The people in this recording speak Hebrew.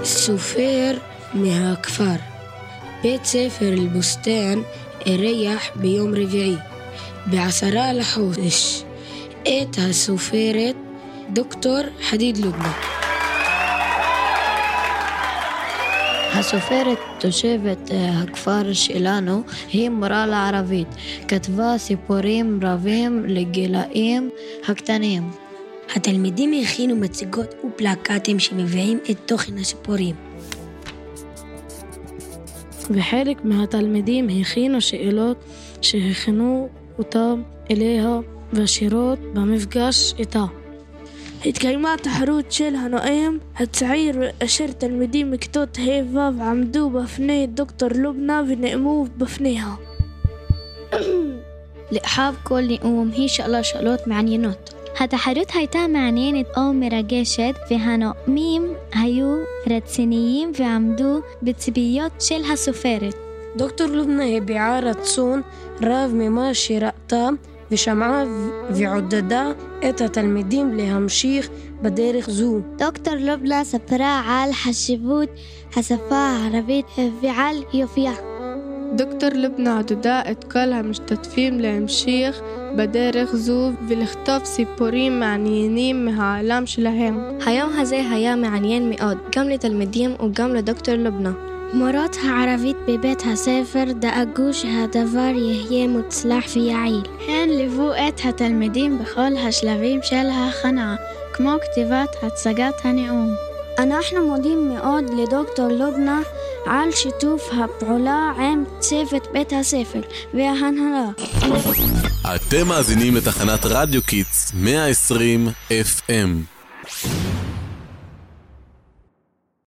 السفير مها كفار. بيت سافر البستان ريح بيوم ربيعي. بعشرة لحوش إيتها سوفيرة دكتور حديد لبنان. הסופרת תושבת אה, הכפר שלנו היא מורה לערבית. כתבה סיפורים רבים לגילאים הקטנים. התלמידים הכינו מצגות ופלקטים שמביאים את תוכן הסיפורים. וחלק מהתלמידים הכינו שאלות שהכינו אותם אליה ושירות במפגש איתה. إذ كلمات حروت شيلها نقيم هتسعير أشير تلمدي مكتوت هيفا بعمدو بفني دكتور لبنى بنقمو بفنيها. لأحاب كل نقوم هي شقلا شقلوت مع نينوت هتا حروت هيتا معنين أوم مراجشت في هنا ميم هيو رتسنيين في عمدو بتبيوت شيلها سفارت. دكتور لبنى هي بعارة صون راف مماشي رأتا ושמעה ועודדה את התלמידים להמשיך בדרך זו. דוקטור לובנה ספרה על חשיבות השפה הערבית ועל יופייה. דוקטור לובנה עודדה את כל המשתתפים להמשיך בדרך זו ולכתוב סיפורים מעניינים מהעולם שלהם. היום הזה היה מעניין מאוד, גם לתלמידים וגם לדוקטור לובנה. מורות הערבית בבית הספר דאגו שהדבר יהיה מוצלח ויעיל. הן ליוו את התלמידים בכל השלבים של ההכנה, כמו כתיבת הצגת הנאום. אנחנו מודים מאוד לדוקטור לובנה על שיתוף הפעולה עם צוות בית הספר וההנהלה. אתם מאזינים לתחנת רדיו קיטס 120 FM